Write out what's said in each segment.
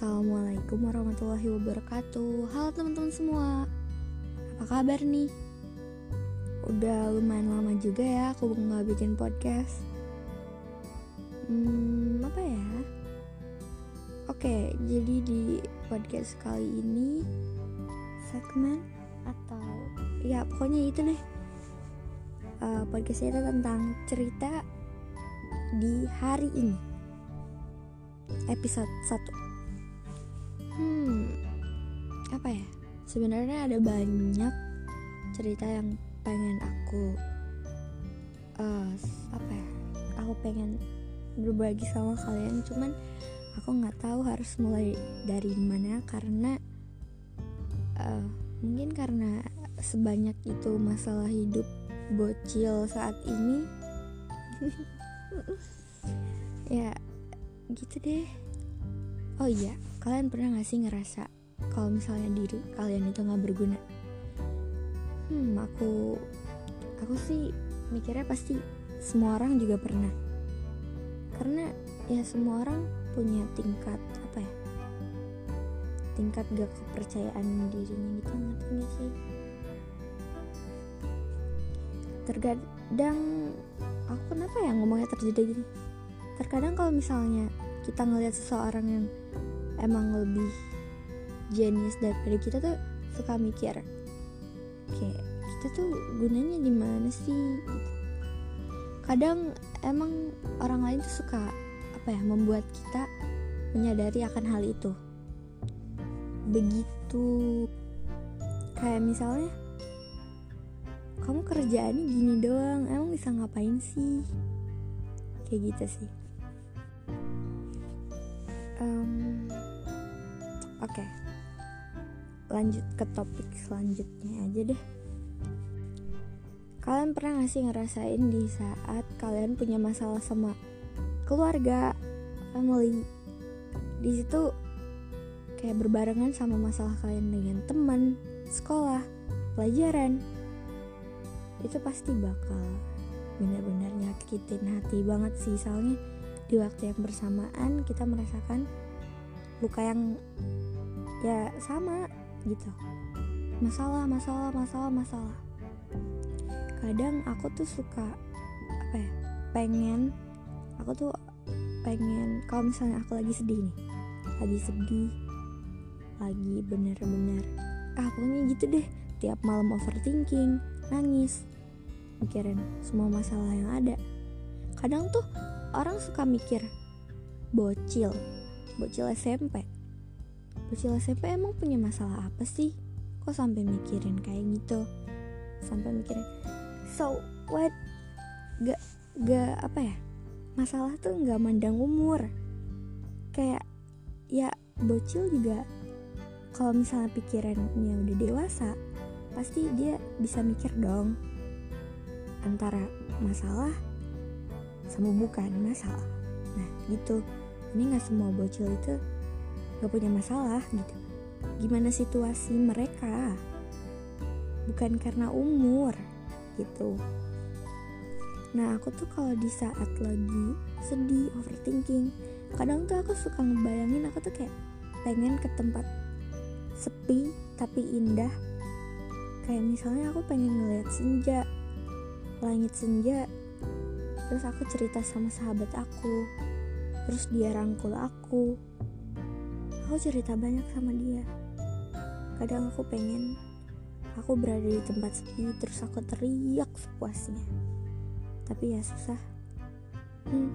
Assalamualaikum warahmatullahi wabarakatuh. Halo teman-teman semua. Apa kabar nih? Udah lumayan lama juga ya aku nggak bikin podcast. Hmm, apa ya? Oke, jadi di podcast kali ini Segmen atau Ya pokoknya itu deh. Uh, Podcastnya itu tentang cerita di hari ini. Episode 1 apa ya? Sebenarnya ada banyak cerita yang pengen aku uh, apa ya aku pengen berbagi sama kalian. Cuman aku nggak tahu harus mulai dari mana karena uh, mungkin karena sebanyak itu masalah hidup bocil saat ini. Ya gitu deh. Oh iya Kalian pernah gak sih ngerasa kalau misalnya diri kalian itu gak berguna? Hmm, aku aku sih mikirnya pasti semua orang juga pernah. Karena ya semua orang punya tingkat apa ya? Tingkat gak kepercayaan dirinya gitu ngerti sih? Terkadang aku kenapa ya ngomongnya terjadi gini? Terkadang kalau misalnya kita ngelihat seseorang yang emang lebih jenius daripada kita tuh suka mikir kayak kita tuh gunanya di mana sih? Kadang emang orang lain tuh suka apa ya membuat kita menyadari akan hal itu. Begitu. Kayak misalnya kamu kerjaannya gini doang emang bisa ngapain sih? Kayak gitu sih. Um, Oke, lanjut ke topik selanjutnya aja deh. Kalian pernah gak sih ngerasain di saat kalian punya masalah sama keluarga, family? Di situ kayak berbarengan sama masalah kalian dengan teman, sekolah, pelajaran. Itu pasti bakal benar-benar nyakitin hati banget sih soalnya di waktu yang bersamaan kita merasakan luka yang ya sama gitu. Masalah masalah masalah masalah. Kadang aku tuh suka apa ya pengen aku tuh pengen kalau misalnya aku lagi sedih nih lagi sedih lagi bener-bener ah pokoknya gitu deh tiap malam overthinking nangis mikirin semua masalah yang ada. Kadang tuh orang suka mikir bocil bocil SMP bocil SMP emang punya masalah apa sih? Kok sampai mikirin kayak gitu? Sampai mikirin. So what? Gak gak apa ya? Masalah tuh gak mandang umur. Kayak ya bocil juga kalau misalnya pikirannya udah dewasa pasti dia bisa mikir dong antara masalah sama bukan masalah. Nah gitu. Ini nggak semua bocil itu gak punya masalah gitu. Gimana situasi mereka? Bukan karena umur gitu. Nah aku tuh kalau di saat lagi sedih overthinking kadang tuh aku suka ngebayangin aku tuh kayak pengen ke tempat sepi tapi indah. Kayak misalnya aku pengen ngeliat senja langit senja terus aku cerita sama sahabat aku terus dia rangkul aku Aku cerita banyak sama dia. Kadang aku pengen aku berada di tempat sepi terus aku teriak sepuasnya. Tapi ya susah. Hmm.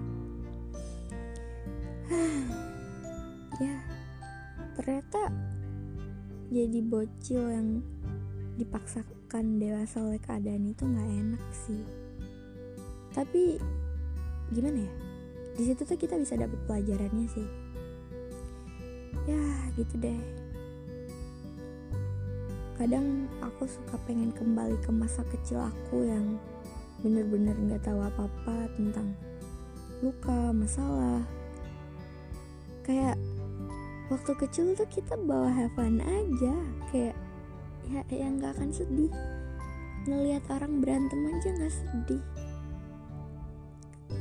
ya, ternyata jadi bocil yang dipaksakan dewasa oleh keadaan itu nggak enak sih. Tapi gimana ya? Di situ tuh kita bisa dapat pelajarannya sih ya gitu deh. Kadang aku suka pengen kembali ke masa kecil aku yang bener-bener nggak -bener tahu apa-apa tentang luka masalah. Kayak waktu kecil tuh kita bawa have fun aja. Kayak ya yang nggak akan sedih. Ngelihat orang berantem aja nggak sedih.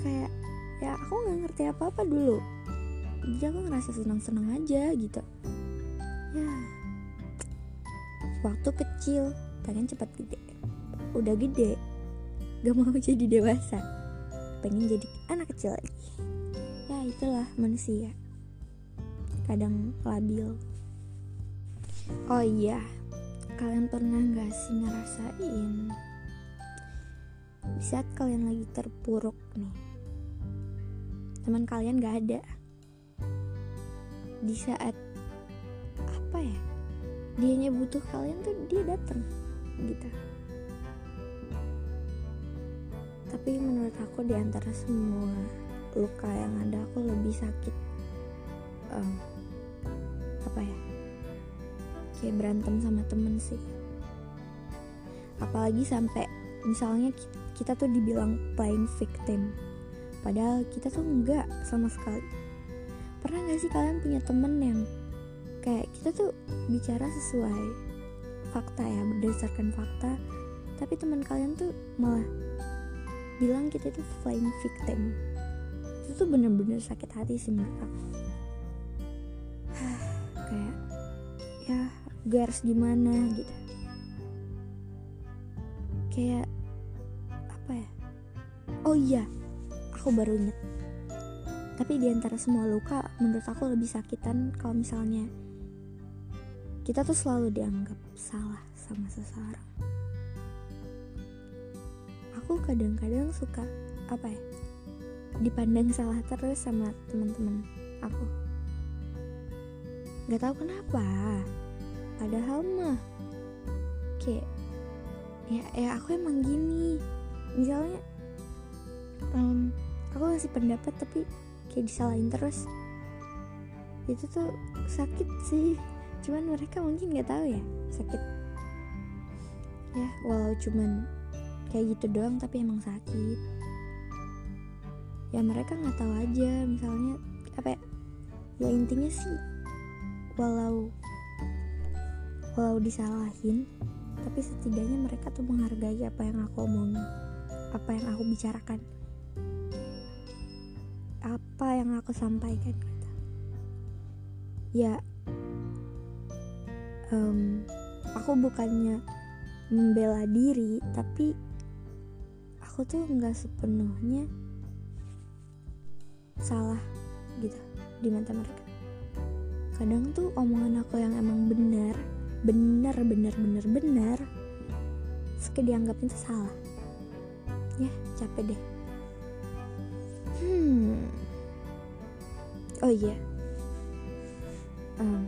Kayak ya aku nggak ngerti apa apa dulu jadi aku ngerasa senang-senang aja gitu. Ya. Waktu kecil pengen cepat gede. Udah gede gak mau jadi dewasa. Pengen jadi anak kecil lagi. Ya itulah manusia. Kadang labil. Oh iya kalian pernah gak sih ngerasain? Di saat kalian lagi terpuruk nih teman kalian gak ada di saat apa ya dianya butuh kalian tuh dia datang gitu. Tapi menurut aku di antara semua luka yang ada aku lebih sakit um, apa ya kayak berantem sama temen sih. Apalagi sampai misalnya kita tuh dibilang playing victim padahal kita tuh enggak sama sekali pernah gak sih kalian punya temen yang kayak kita tuh bicara sesuai fakta ya berdasarkan fakta tapi teman kalian tuh malah bilang kita tuh flying victim. Itu tuh bener-bener sakit hati sih menurut aku. Kayak ya gue harus gimana gitu. Kayak apa ya? Oh iya aku baru inget tapi di antara semua luka menurut aku lebih sakitan kalau misalnya kita tuh selalu dianggap salah sama seseorang. Aku kadang-kadang suka apa ya dipandang salah terus sama teman-teman aku. Nggak tahu kenapa padahal mah kayak ya ya aku emang gini. Misalnya um, aku ngasih pendapat tapi kayak disalahin terus. Itu tuh sakit sih. Cuman mereka mungkin nggak tahu ya sakit. Ya walau cuman kayak gitu doang tapi emang sakit. Ya mereka nggak tahu aja misalnya apa ya, ya intinya sih walau walau disalahin tapi setidaknya mereka tuh menghargai apa yang aku omongin apa yang aku bicarakan apa yang aku sampaikan gitu. Ya um, aku bukannya membela diri tapi aku tuh nggak sepenuhnya salah gitu di mata mereka. Kadang tuh omongan aku yang emang benar benar benar benar benar suka dianggapin tuh salah. Ya capek deh. Hmm oh iya. Um,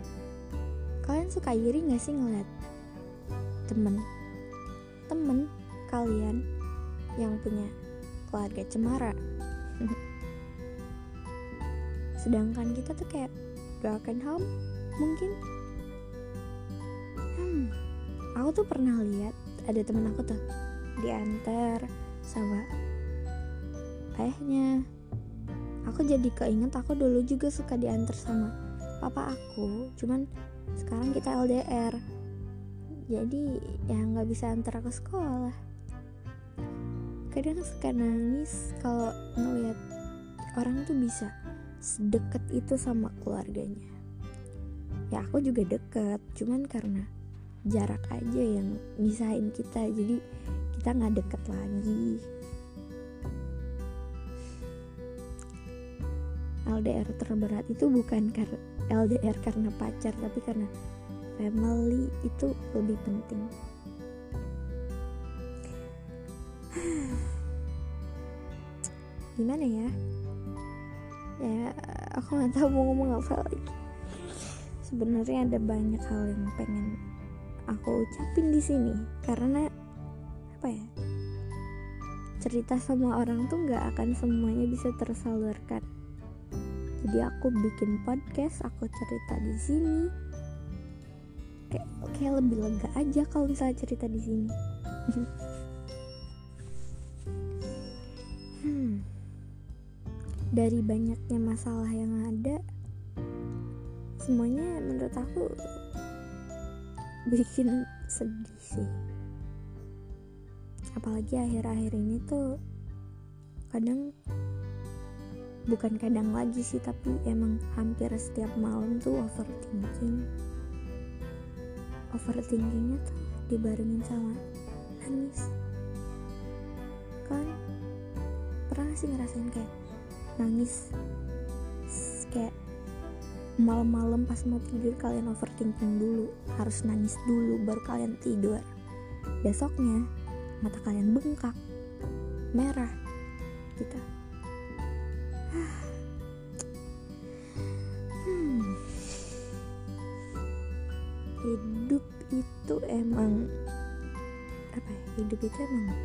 kalian suka iri gak sih ngeliat temen? Temen kalian yang punya keluarga cemara. Sedangkan kita tuh kayak broken home mungkin. Hmm, aku tuh pernah lihat ada temen aku tuh diantar sama ayahnya aku jadi keinget aku dulu juga suka diantar sama papa aku cuman sekarang kita LDR jadi ya nggak bisa antar ke sekolah. Kadang suka nangis kalau ngeliat orang tuh bisa sedekat itu sama keluarganya. Ya aku juga deket cuman karena jarak aja yang misahin kita jadi kita nggak deket lagi LDR terberat itu bukan karena LDR karena pacar tapi karena family itu lebih penting. Gimana ya? Ya aku nggak tahu mau ngomong apa lagi. Sebenarnya ada banyak hal yang pengen aku ucapin di sini karena apa ya? Cerita sama orang tuh nggak akan semuanya bisa tersalurkan jadi aku bikin podcast aku cerita di sini. Kayak kayak lebih lega aja kalau misalnya cerita di sini. Hmm. dari banyaknya masalah yang ada semuanya menurut aku bikin sedih sih. Apalagi akhir-akhir ini tuh kadang bukan kadang lagi sih tapi emang hampir setiap malam tuh overthinking. Overthinkingnya tuh dibarengin sama nangis. Kan? Pernah sih ngerasain kayak nangis? Kayak malam-malam pas mau tidur kalian overthinking dulu harus nangis dulu baru kalian tidur. Besoknya mata kalian bengkak merah gitu itu emang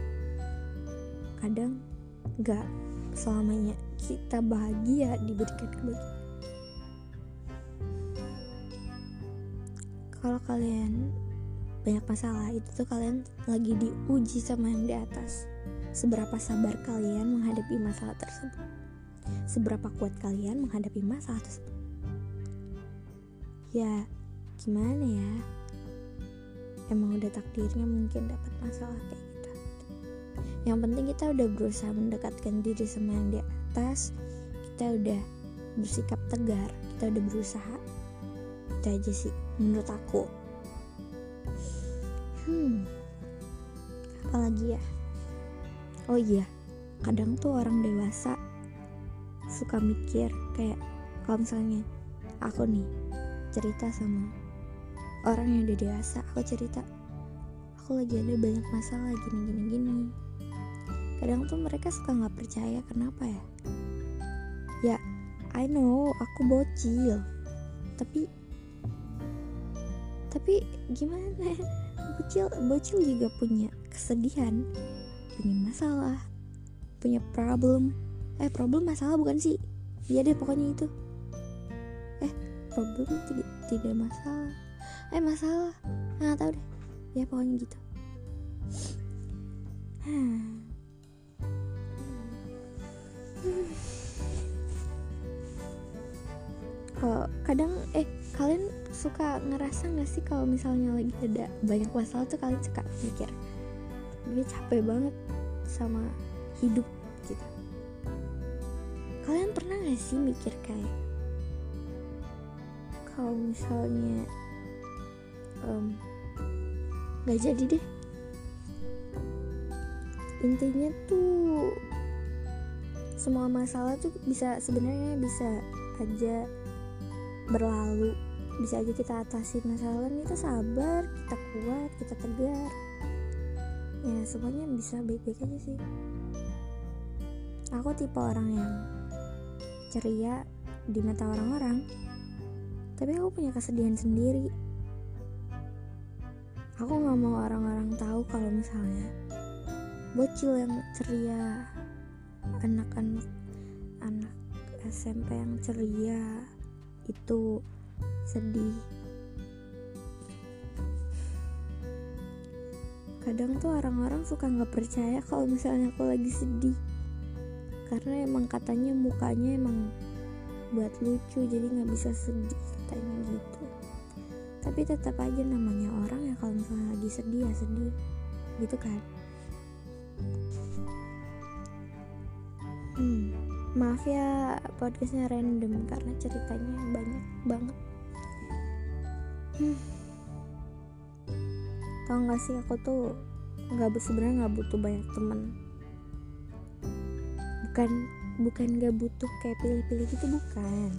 kadang gak selamanya kita bahagia diberikan kebahagiaan. Kalau kalian banyak masalah itu tuh kalian lagi diuji sama yang di atas. Seberapa sabar kalian menghadapi masalah tersebut? Seberapa kuat kalian menghadapi masalah tersebut? Ya gimana ya? Emang udah takdirnya mungkin dapat masalah kayak yang penting kita udah berusaha mendekatkan diri sama yang di atas. Kita udah bersikap tegar kita udah berusaha. Itu aja sih menurut aku. Hmm apalagi ya? Oh iya kadang tuh orang dewasa suka mikir kayak kalau misalnya aku nih cerita sama orang yang udah dewasa aku cerita aku lagi ada banyak masalah gini gini gini kadang tuh mereka suka nggak percaya kenapa ya? Ya I know aku bocil. Tapi tapi gimana bocil bocil juga punya kesedihan punya masalah punya problem. Eh problem masalah bukan sih? Iya deh pokoknya itu. Eh problem tidak tidak masalah. Eh masalah. Nggak tahu deh. Ya pokoknya gitu oh, kadang eh kalian suka ngerasa nggak sih kalau misalnya lagi ada banyak masalah tuh kalian suka mikir gue capek banget sama hidup gitu. Kalian pernah gak sih mikir kayak kalau misalnya um, gak jadi deh? Intinya tuh semua masalah tuh bisa sebenarnya bisa aja berlalu. Bisa aja kita atasi masalah kita sabar kita kuat kita tegar. Ya semuanya bisa baik-baik aja sih. Aku tipe orang yang ceria di mata orang-orang tapi aku punya kesedihan sendiri. Aku nggak mau orang-orang tahu kalau misalnya bocil yang ceria anak-anak anak SMP yang ceria itu sedih. Kadang tuh orang-orang suka nggak percaya kalau misalnya aku lagi sedih. Karena emang katanya mukanya emang buat lucu jadi nggak bisa sedih katanya gitu. Tapi tetap aja namanya orang ya kalau misalnya lagi sedih ya sedih. Gitu kan hmm, maaf ya podcastnya random karena ceritanya banyak banget. Hmm. tau gak sih aku tuh nggak sebenarnya nggak butuh banyak temen. Bukan bukan gak butuh kayak pilih-pilih gitu bukan.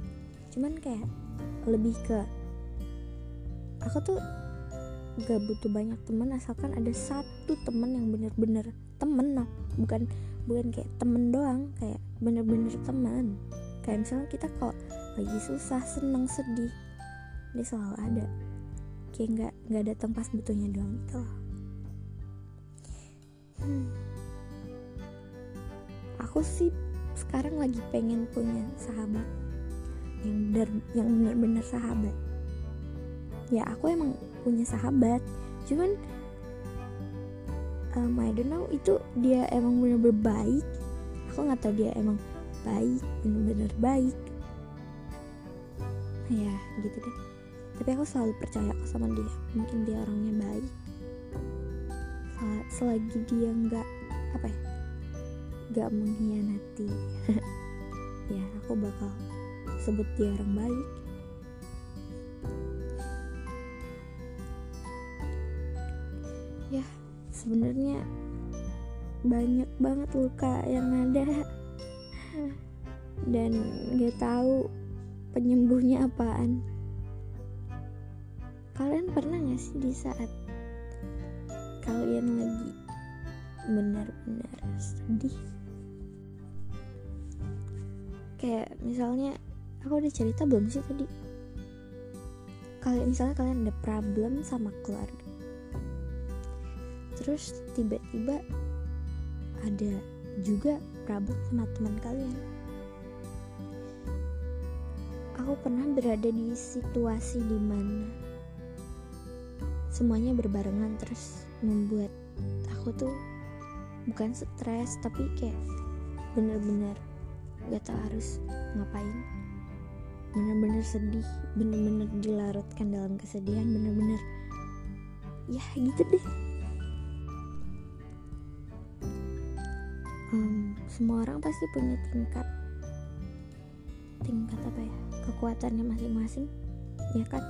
Cuman kayak lebih ke aku tuh gak butuh banyak teman asalkan ada satu temen yang bener-bener temen nah bukan bukan kayak temen doang kayak bener-bener teman. Kayak misalnya kita kalau lagi susah seneng sedih dia selalu ada. Kayak nggak nggak datang pas butuhnya doang gitu loh. Hmm. Aku sih sekarang lagi pengen punya sahabat yang benar yang benar-benar sahabat. Ya aku emang punya sahabat. Cuman um, I don't know itu dia emang benar-benar baik. Aku nggak tahu dia emang baik benar-benar baik. Ya gitu deh. Tapi aku selalu percaya aku sama dia. Mungkin dia orangnya baik. Selagi dia nggak apa ya gak mengkhianati. Ya aku bakal sebut dia orang baik sebenarnya banyak banget luka yang ada. Dan gak tahu penyembuhnya apaan. Kalian pernah gak sih di saat kalian lagi benar-benar sedih? Kayak misalnya aku udah cerita belum sih tadi? Kalian misalnya kalian ada problem sama keluarga terus tiba-tiba ada juga problem sama teman kalian. Aku pernah berada di situasi di mana semuanya berbarengan terus membuat aku tuh bukan stres tapi kayak bener-bener gak tau harus ngapain. Bener-bener sedih bener-bener dilarutkan dalam kesedihan bener-bener ya gitu deh um, semua orang pasti punya tingkat tingkat apa ya kekuatannya masing-masing ya kan?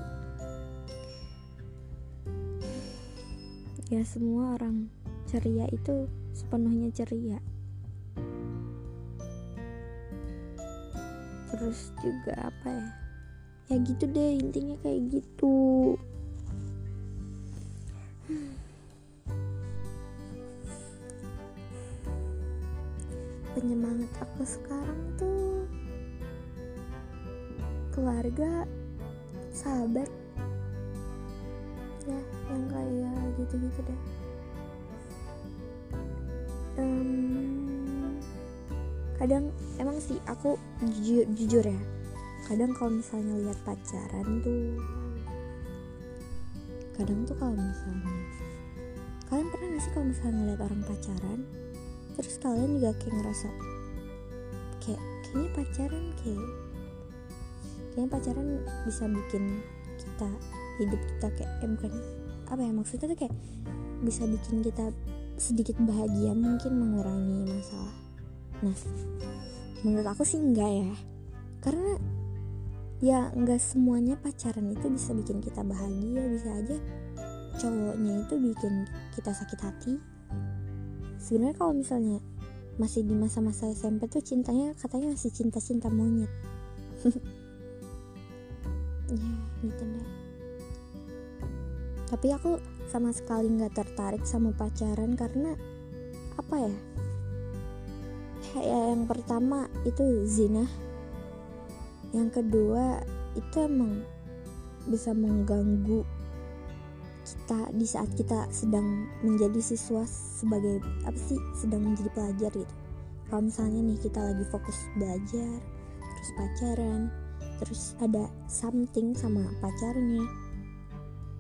Ya semua orang ceria itu sepenuhnya ceria. Terus juga apa ya? Ya gitu deh intinya kayak gitu penyemangat aku sekarang tuh. Keluarga sahabat. Ya yang kayak gitu-gitu deh. Um, kadang emang sih aku jujur, jujur ya. Kadang kalau misalnya lihat pacaran tuh kadang tuh kalau misalnya kalian pernah gak sih kalau misalnya ngeliat orang pacaran terus kalian juga kayak ngerasa kayak kayaknya pacaran kayak kayaknya pacaran bisa bikin kita hidup kita kayak eh bukan apa ya maksudnya tuh kayak bisa bikin kita sedikit bahagia mungkin mengurangi masalah. Nah menurut aku sih enggak ya. Karena ya enggak semuanya pacaran itu bisa bikin kita bahagia bisa aja cowoknya itu bikin kita sakit hati sebenarnya kalau misalnya masih di masa-masa SMP tuh cintanya katanya masih cinta-cinta monyet. Ya gitu deh. Tapi aku sama sekali nggak tertarik sama pacaran karena apa ya? Ya yang pertama itu zina. Yang kedua itu emang bisa mengganggu kita di saat kita sedang menjadi siswa sebagai apa sih sedang menjadi pelajar gitu. Kalau misalnya nih kita lagi fokus belajar terus pacaran terus ada something sama pacarnya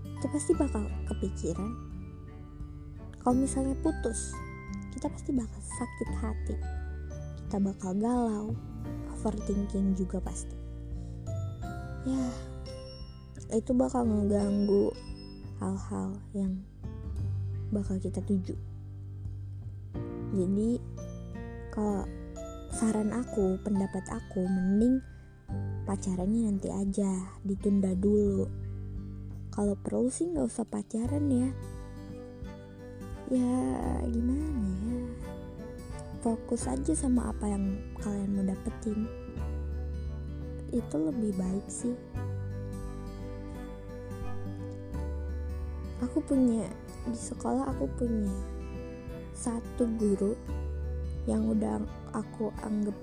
itu pasti bakal kepikiran. Kalau misalnya putus kita pasti bakal sakit hati. Kita bakal galau overthinking juga pasti. Ya itu bakal mengganggu hal-hal yang bakal kita tuju. Jadi kalau saran aku pendapat aku mending pacarannya nanti aja ditunda dulu. Kalau perlu sih nggak usah pacaran ya. Ya gimana ya? Fokus aja sama apa yang kalian mau dapetin. Itu lebih baik sih aku punya di sekolah aku punya satu guru yang udah aku anggap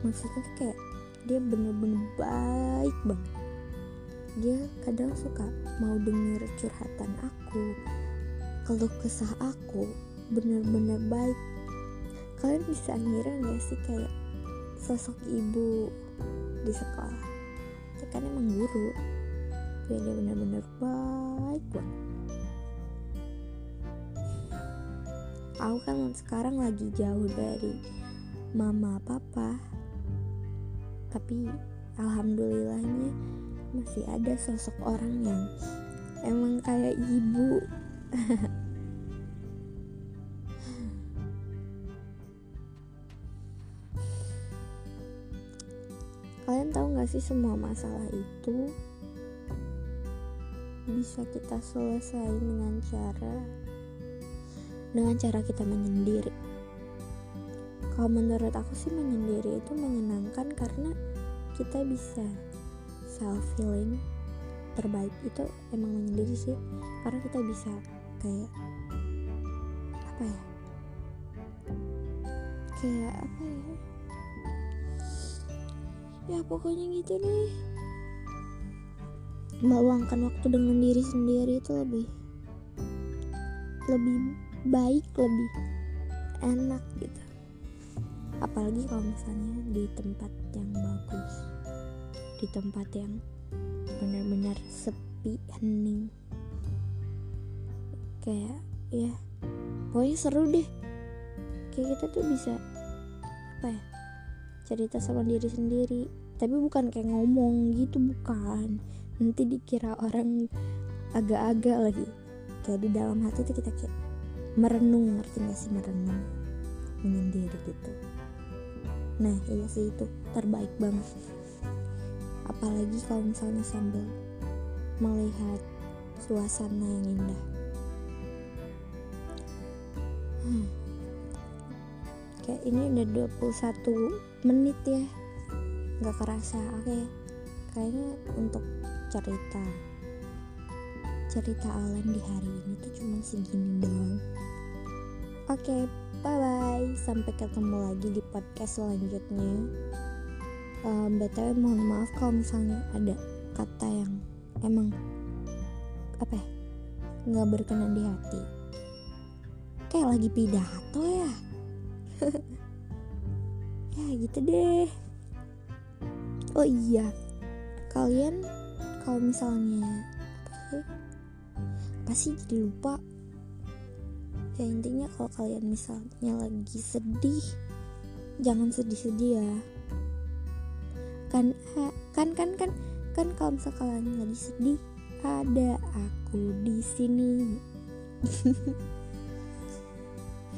maksudnya kayak dia bener-bener baik banget. Dia kadang suka mau denger curhatan aku kalau kesah aku bener-bener baik. Kalian bisa ngira gak sih kayak sosok ibu di sekolah? Itu kan emang guru. Dia bener-bener baik banget aku kan sekarang lagi jauh dari mama papa. Tapi alhamdulillahnya masih ada sosok orang yang emang kayak ibu. Kalian tahu nggak sih semua masalah itu bisa kita selesai dengan cara dengan cara kita menyendiri. Kalau menurut aku sih menyendiri itu menyenangkan karena kita bisa self healing terbaik itu emang menyendiri sih. Karena kita bisa kayak apa ya? Kayak apa ya? Ya pokoknya gitu deh. Meluangkan waktu dengan diri sendiri itu lebih lebih baik lebih enak gitu. Apalagi kalau misalnya di tempat yang bagus. Di tempat yang benar-benar sepi hening. Kayak ya pokoknya seru deh. Kayak kita tuh bisa apa ya cerita sama diri sendiri. Tapi bukan kayak ngomong gitu bukan. Nanti dikira orang agak-agak lagi. Kayak di dalam hati tuh kita kayak merenung ngerti gak sih merenung? Menyendiri gitu. Nah iya sih itu terbaik banget. Apalagi kalau misalnya sambil melihat suasana yang indah. Hmm. kayak ini udah 21 menit ya. Nggak kerasa oke. Okay. kayaknya untuk cerita cerita Alan di hari ini tuh cuma segini doang oke okay, bye bye sampai ketemu lagi di podcast selanjutnya. Um, btw mohon maaf kalau misalnya ada kata yang emang apa ya nggak berkenan di hati. Kayak lagi pidato ya. Ya gitu deh. Oh iya kalian kalau misalnya apa sih? Apa sih? Jadi lupa ya intinya kalau kalian misalnya lagi sedih jangan sedih-sedih ya. Kan kan kan kan kan kalau misalnya kalian lagi sedih ada aku di sini.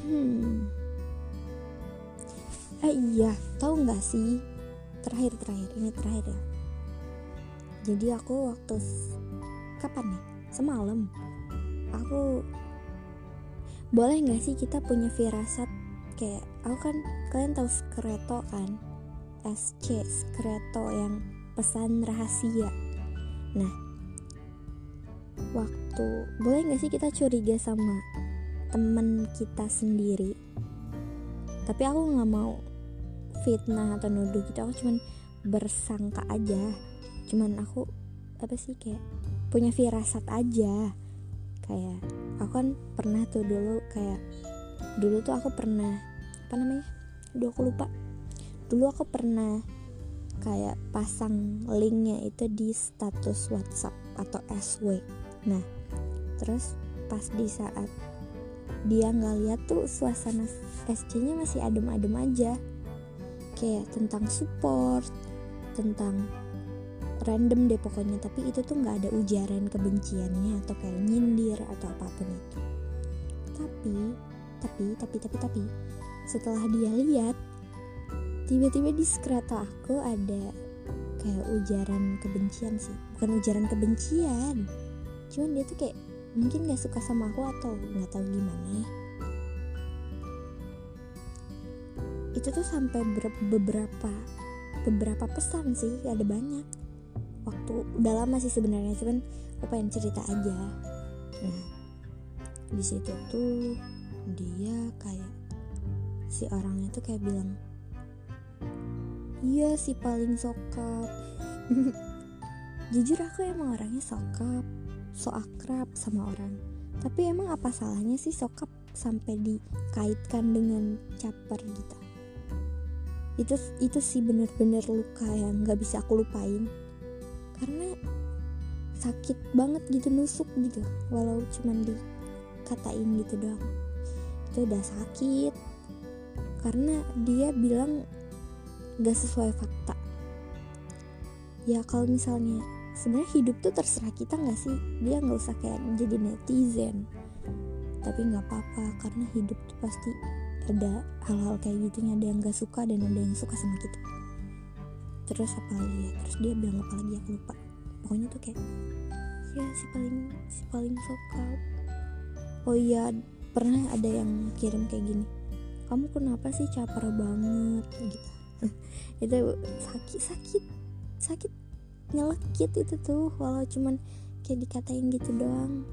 Hmm. Eh iya tahu nggak sih? Terakhir terakhir ini terakhir ya. Jadi aku waktu kapan nih semalam. Aku boleh nggak sih kita punya firasat kayak aku kan kalian tahu skreto kan? SC skreto yang pesan rahasia. Nah waktu boleh nggak sih kita curiga sama temen kita sendiri? Tapi aku nggak mau fitnah atau nuduh gitu aku cuman bersangka aja. Cuman aku apa sih kayak punya firasat aja kayak aku kan pernah tuh dulu kayak dulu tuh aku pernah apa namanya? Duh aku lupa. Dulu aku pernah kayak pasang linknya itu di status WhatsApp atau SW nah terus pas di saat dia nggak lihat tuh suasana SC-nya masih adem-adem aja. Kayak tentang support tentang random deh pokoknya tapi itu tuh nggak ada ujaran kebenciannya atau kayak nyindir atau apa pun itu. Tapi tapi tapi tapi tapi setelah dia lihat tiba-tiba di skrata aku ada kayak ujaran kebencian sih. Bukan ujaran kebencian cuman dia tuh kayak mungkin gak suka sama aku atau nggak tahu gimana. Itu tuh sampai beberapa beberapa pesan sih ada banyak waktu udah lama sih sebenarnya cuman aku pengen cerita aja. Nah di situ tuh dia kayak si orangnya tuh kayak bilang iya si paling sokap. Jujur aku emang orangnya sokap so akrab sama orang. Tapi emang apa salahnya sih sokap sampai dikaitkan dengan caper gitu? Itu itu sih bener-bener luka yang nggak bisa aku lupain karena sakit banget gitu nusuk gitu. Walau cuman dikatain gitu doang. Itu udah sakit. Karena dia bilang gak sesuai fakta. Ya kalau misalnya sebenarnya hidup tuh terserah kita nggak sih? Dia nggak usah kayak jadi netizen. Tapi nggak apa-apa karena hidup tuh pasti ada hal-hal kayak gitu ada yang gak suka dan ada yang suka sama kita terus apa lagi ya? Terus dia bilang apa lagi? Aku lupa. Pokoknya tuh kayak ya si paling si paling sokap oh iya pernah ada yang kirim kayak gini kamu kenapa sih caper banget? Gitu. Itu sakit sakit sakit nyelekit itu tuh walau cuman kayak dikatain gitu doang.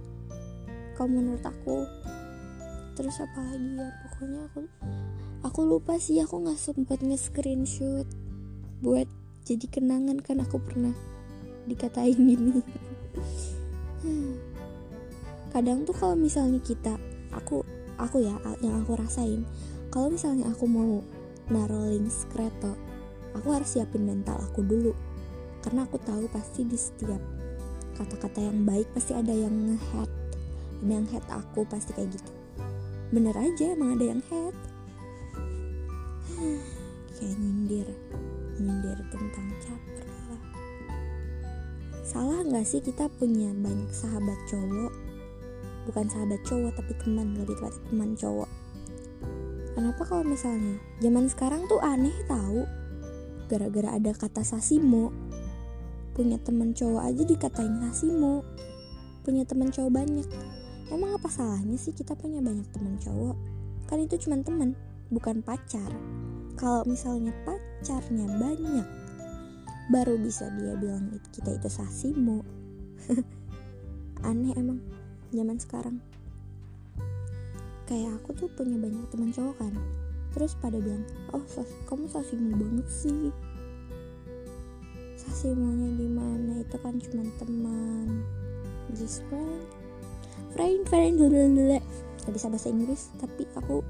Kalau menurut aku. Terus apa lagi ya? Pokoknya aku aku lupa sih aku nggak sempet nge-screenshot buat jadi kenangan kan aku pernah dikatain gini kadang tuh kalau misalnya kita aku aku ya yang aku rasain. Kalau misalnya aku mau naruh link skreto aku harus siapin mental aku dulu. Karena aku tahu pasti di setiap kata-kata yang baik pasti ada yang ngehead ada yang head aku pasti kayak gitu. Bener aja emang ada yang head. Kayak nyindir nyindir tentang caper lah. Salah nggak sih kita punya banyak sahabat cowok? Bukan sahabat cowok tapi teman lebih tepat teman cowok. Kenapa kalau misalnya zaman sekarang tuh aneh tahu gara-gara ada kata sasimo. Punya temen cowok aja dikatain sasimo. Punya temen cowok banyak. Emang apa salahnya sih kita punya banyak temen cowok? Kan itu cuma temen bukan pacar. Kalau misalnya pacarnya banyak. Baru bisa dia bilang kita itu sasimo aneh emang zaman sekarang. Kayak aku tuh punya banyak teman cowok kan terus pada bilang oh sas kamu sasimo banget sih. Sasimonya di mana? Itu kan cuma teman. Just friend. Friend friend dulu dulu gak bisa bahasa Inggris tapi aku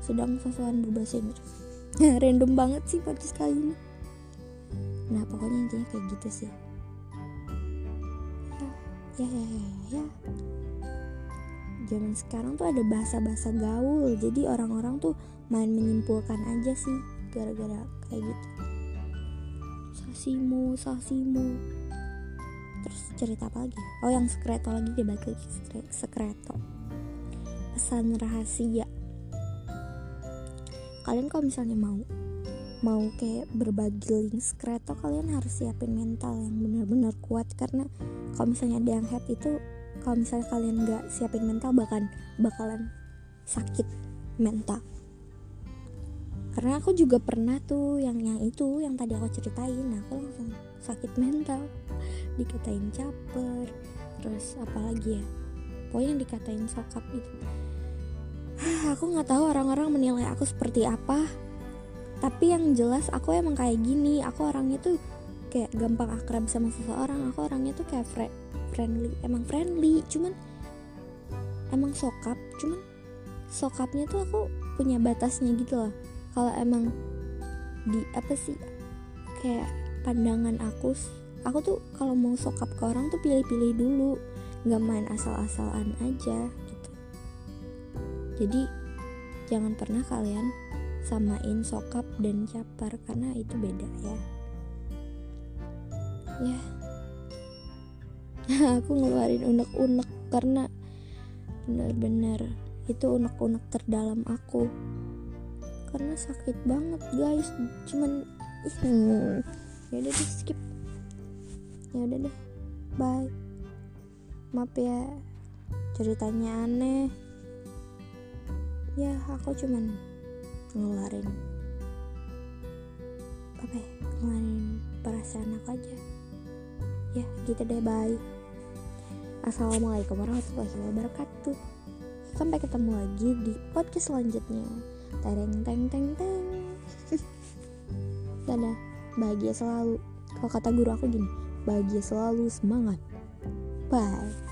sedang sosokan berbahasa Inggris random banget sih podcast kali ini. Nah pokoknya intinya kayak gitu sih. Ya ya ya ya, ya. zaman sekarang tuh ada bahasa-bahasa gaul. Jadi orang-orang tuh main menyimpulkan aja sih gara-gara kayak gitu. Sasimu sasimu. Terus cerita apa lagi? Oh yang sekreto lagi dia balik lagi sekreto. Pesan rahasia kalian kalau misalnya mau mau kayak berbagi link sekreto kalian harus siapin mental yang benar-benar kuat. Karena kalau misalnya ada yang head itu kalau misalnya kalian nggak siapin mental bahkan bakalan sakit mental. Karena aku juga pernah tuh yang yang itu yang tadi aku ceritain aku langsung sakit mental. Dikatain caper terus apalagi ya pokoknya dikatain sokap gitu aku nggak tahu orang-orang menilai aku seperti apa. Tapi yang jelas aku emang kayak gini. Aku orangnya tuh kayak gampang akrab sama seseorang. Aku orangnya tuh kayak fre friendly emang friendly. Cuman emang sokap. Cuman sokapnya tuh aku punya batasnya gitu loh. Kalau emang di apa sih kayak pandangan aku aku tuh kalau mau sokap ke orang tuh pilih-pilih dulu. Nggak main asal-asalan aja jadi jangan pernah kalian samain sokap dan capar karena itu beda ya. Ya. Aku ngeluarin unek-unek karena bener-bener itu unek-unek terdalam aku. Karena sakit banget guys. Cuman hmm, ya udah deh skip. Ya udah deh. Bye. Maaf ya ceritanya aneh ya aku cuman ngeluarin apa ya ngeluarin perasaan aku aja. Ya gitu deh bye. Assalamualaikum warahmatullahi wabarakatuh. Sampai ketemu lagi di podcast selanjutnya. Tereng teng teng teng. Dadah bahagia selalu. Kalau kata guru aku gini bahagia selalu semangat. Bye